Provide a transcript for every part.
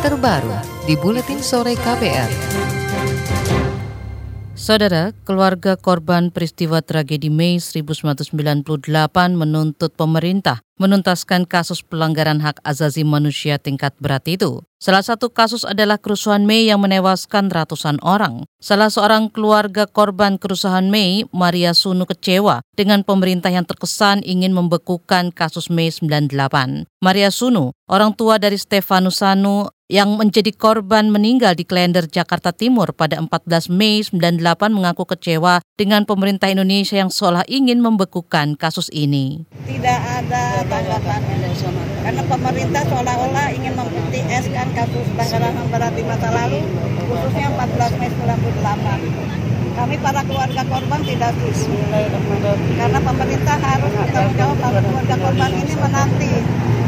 terbaru di Buletin Sore KPR. Saudara, keluarga korban peristiwa tragedi Mei 1998 menuntut pemerintah menuntaskan kasus pelanggaran hak azazi manusia tingkat berat itu. Salah satu kasus adalah kerusuhan Mei yang menewaskan ratusan orang. Salah seorang keluarga korban kerusuhan Mei, Maria Sunu kecewa dengan pemerintah yang terkesan ingin membekukan kasus Mei 98. Maria Sunu, orang tua dari Stefanus Sanu, yang menjadi korban meninggal di Klender, Jakarta Timur pada 14 Mei 98 mengaku kecewa dengan pemerintah Indonesia yang seolah ingin membekukan kasus ini. Tidak ada tanggapan karena pemerintah seolah-olah ingin mempertieskan kasus pelanggaran HAM berat di masa lalu, khususnya 14 Mei 98. Kami para keluarga korban tidak setuju karena pemerintah harus bertanggung jawab para keluarga korban ini menanti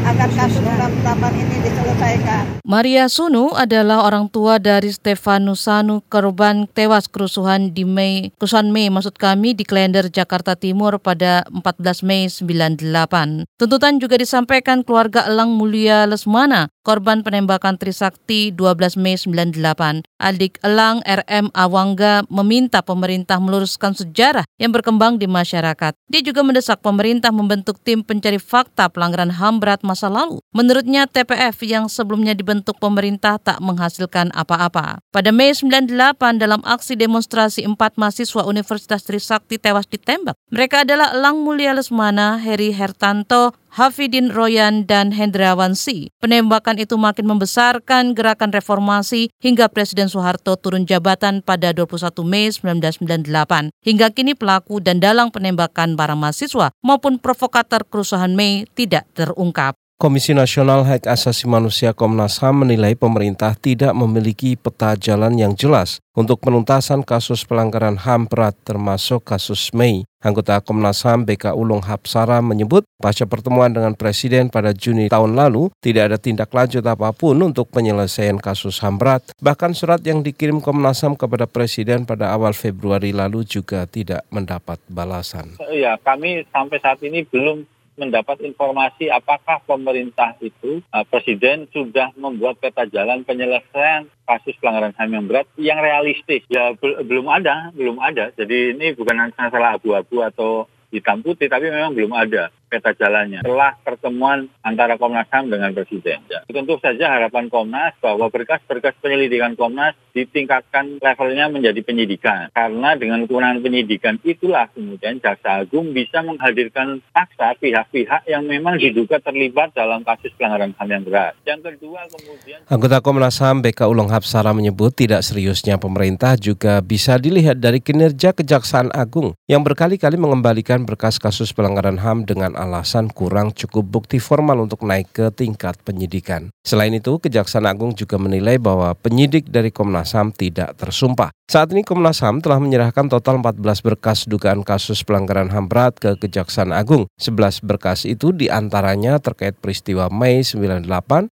agar kasus 98 ini diselesaikan. Maria Sunu adalah orang tua dari Stefanus Sanu korban tewas kerusuhan di Mei, kerusuhan Mei maksud kami di Klender, Jakarta Timur pada 14 Mei 98. Tuntutan juga disampaikan keluarga Elang Mulia Lesmana, korban penembakan Trisakti 12 Mei 98. Adik Elang RM Awangga meminta pemerintah meluruskan sejarah yang berkembang di masyarakat. Dia juga mendesak pemerintah membentuk tim pencari fakta pelanggaran HAM berat masa lalu. Menurutnya TPF yang sebelumnya dibentuk pemerintah tak menghasilkan apa-apa. Pada Mei 98 dalam aksi demonstrasi empat mahasiswa Universitas Trisakti tewas ditembak. Mereka adalah Elang Mulia Lesmana, Heri Hertanto, Hafidin Royan dan Hendrawan Si. Penembakan itu makin membesarkan gerakan reformasi hingga Presiden Soeharto turun jabatan pada 21 Mei 1998. Hingga kini pelaku dan dalang penembakan para mahasiswa maupun provokator kerusuhan Mei tidak terungkap. Komisi Nasional Hak Asasi Manusia Komnas HAM menilai pemerintah tidak memiliki peta jalan yang jelas untuk penuntasan kasus pelanggaran HAM berat termasuk kasus Mei. Anggota Komnas HAM BK Ulung Hapsara menyebut pasca pertemuan dengan Presiden pada Juni tahun lalu tidak ada tindak lanjut apa pun untuk penyelesaian kasus HAM berat. Bahkan surat yang dikirim Komnas HAM kepada Presiden pada awal Februari lalu juga tidak mendapat balasan. Ya, kami sampai saat ini belum mendapat informasi apakah pemerintah itu uh, presiden sudah membuat peta jalan penyelesaian kasus pelanggaran HAM yang berat yang realistis. Ya belum ada, belum ada. Jadi ini bukan masalah abu-abu atau hitam putih, tapi memang belum ada peta jalannya. Setelah pertemuan antara Komnas HAM dengan Presiden. Ya. Tentu saja harapan Komnas bahwa berkas-berkas penyelidikan Komnas ditingkatkan levelnya menjadi penyidikan. Karena dengan kewenangan penyidikan itulah kemudian Jaksa Agung bisa menghadirkan paksa pihak-pihak yang memang diduga terlibat dalam kasus pelanggaran HAM yang berat. Yang kedua kemudian... Anggota Komnas HAM BK Ulung Hapsara menyebut tidak seriusnya pemerintah juga bisa dilihat dari kinerja Kejaksaan Agung yang berkali-kali mengembalikan berkas kasus pelanggaran HAM dengan alasan kurang cukup bukti formal untuk naik ke tingkat penyidikan. Selain itu, Kejaksaan Agung juga menilai bahwa penyidik dari Komnas HAM tidak tersumpah. Saat ini Komnas HAM telah menyerahkan total 14 berkas dugaan kasus pelanggaran HAM berat ke Kejaksaan Agung. 11 berkas itu di antaranya terkait peristiwa Mei 98,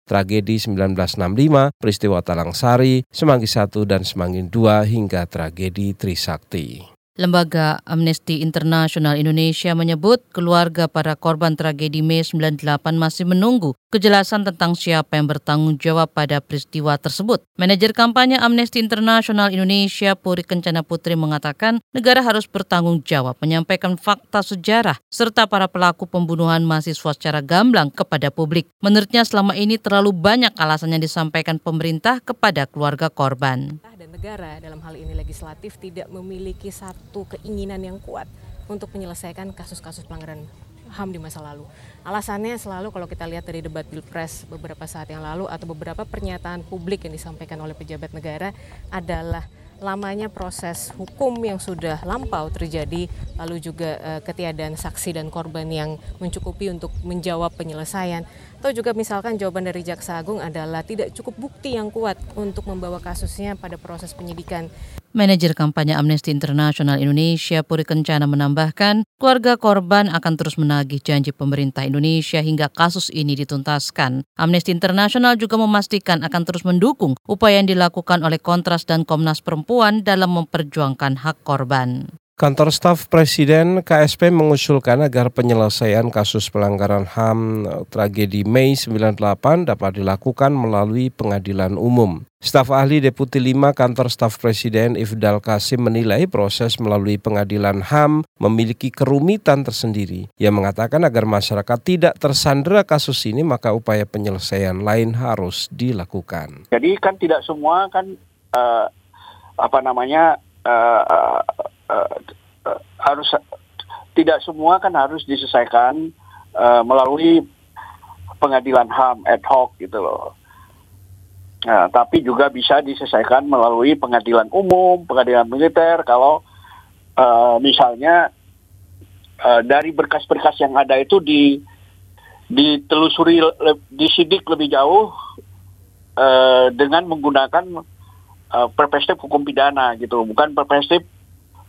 tragedi 1965, peristiwa Talang Sari, Semanggi 1 dan Semanggi 2 hingga tragedi Trisakti. Lembaga Amnesty International Indonesia menyebut keluarga para korban tragedi Mei 98 masih menunggu kejelasan tentang siapa yang bertanggung jawab pada peristiwa tersebut. Manajer kampanye Amnesty International Indonesia Puri Kencana Putri mengatakan negara harus bertanggung jawab menyampaikan fakta sejarah serta para pelaku pembunuhan mahasiswa secara gamblang kepada publik. Menurutnya selama ini terlalu banyak alasan yang disampaikan pemerintah kepada keluarga korban dan negara dalam hal ini legislatif tidak memiliki satu keinginan yang kuat untuk menyelesaikan kasus-kasus pelanggaran HAM di masa lalu. Alasannya selalu kalau kita lihat dari debat Pilpres beberapa saat yang lalu atau beberapa pernyataan publik yang disampaikan oleh pejabat negara adalah lamanya proses hukum yang sudah lampau terjadi, lalu juga uh, ketiadaan saksi dan korban yang mencukupi untuk menjawab penyelesaian. Atau juga misalkan jawaban dari Jaksa Agung adalah tidak cukup bukti yang kuat untuk membawa kasusnya pada proses penyidikan. Manajer kampanye Amnesty International Indonesia Puri Kencana menambahkan, keluarga korban akan terus menagih janji pemerintah Indonesia hingga kasus ini dituntaskan. Amnesty International juga memastikan akan terus mendukung upaya yang dilakukan oleh Kontras dan Komnas Perempuan dalam memperjuangkan hak korban. Kantor staf Presiden KSP mengusulkan agar penyelesaian kasus pelanggaran HAM tragedi Mei 98 dapat dilakukan melalui pengadilan umum. Staf ahli Deputi 5 Kantor Staf Presiden Ifdal Kasim menilai proses melalui pengadilan HAM memiliki kerumitan tersendiri. Ia mengatakan agar masyarakat tidak tersandera kasus ini maka upaya penyelesaian lain harus dilakukan. Jadi kan tidak semua kan uh, apa namanya uh, uh, tidak semua kan harus diselesaikan uh, melalui pengadilan HAM ad hoc gitu loh. Nah, tapi juga bisa diselesaikan melalui pengadilan umum, pengadilan militer kalau uh, misalnya uh, dari berkas-berkas yang ada itu di ditelusuri disidik lebih jauh uh, dengan menggunakan uh, perspektif hukum pidana gitu, bukan perspektif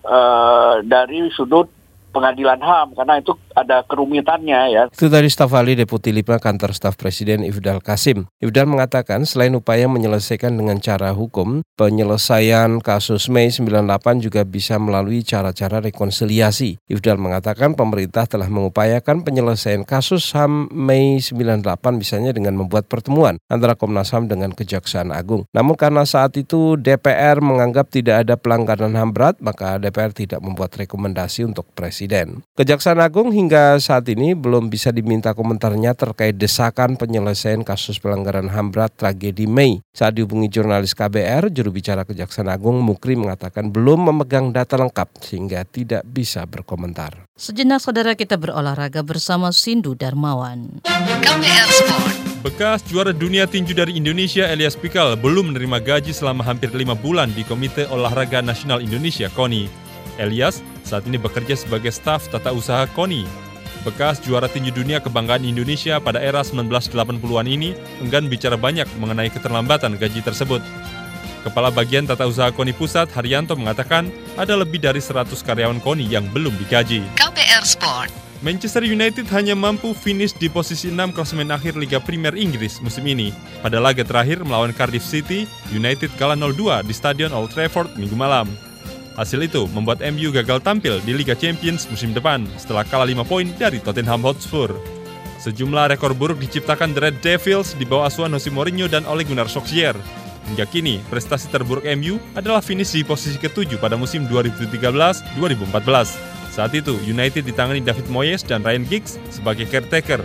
uh, dari sudut pengadilan HAM karena itu ada kerumitannya ya. Itu tadi staf ahli Deputi 5 Kantor Staf Presiden Ifdal Kasim. Ifdal mengatakan selain upaya menyelesaikan dengan cara hukum, penyelesaian kasus Mei 98 juga bisa melalui cara-cara rekonsiliasi. Ifdal mengatakan pemerintah telah mengupayakan penyelesaian kasus HAM Mei 98 misalnya dengan membuat pertemuan antara Komnas HAM dengan Kejaksaan Agung. Namun karena saat itu DPR menganggap tidak ada pelanggaran HAM berat, maka DPR tidak membuat rekomendasi untuk Presiden Presiden. Kejaksaan Agung hingga saat ini belum bisa diminta komentarnya terkait desakan penyelesaian kasus pelanggaran HAM berat tragedi Mei. Saat dihubungi jurnalis KBR, juru bicara Kejaksaan Agung Mukri mengatakan belum memegang data lengkap sehingga tidak bisa berkomentar. Sejenak saudara kita berolahraga bersama Sindu Darmawan. KBR Sport. Bekas juara dunia tinju dari Indonesia Elias Pikal belum menerima gaji selama hampir lima bulan di Komite Olahraga Nasional Indonesia KONI. Elias saat ini bekerja sebagai staf tata usaha KONI. Bekas juara tinju dunia kebanggaan Indonesia pada era 1980-an ini enggan bicara banyak mengenai keterlambatan gaji tersebut. Kepala Bagian Tata Usaha KONI Pusat, Haryanto, mengatakan ada lebih dari 100 karyawan KONI yang belum digaji. KPR Sport. Manchester United hanya mampu finish di posisi 6 klasemen akhir Liga Premier Inggris musim ini. Pada laga terakhir melawan Cardiff City, United kalah 0-2 di Stadion Old Trafford minggu malam. Hasil itu membuat MU gagal tampil di Liga Champions musim depan setelah kalah 5 poin dari Tottenham Hotspur. Sejumlah rekor buruk diciptakan The Red Devils di bawah asuhan Jose Mourinho dan Ole Gunnar Solskjaer. Hingga kini, prestasi terburuk MU adalah finish di posisi ketujuh pada musim 2013-2014. Saat itu, United ditangani David Moyes dan Ryan Giggs sebagai caretaker.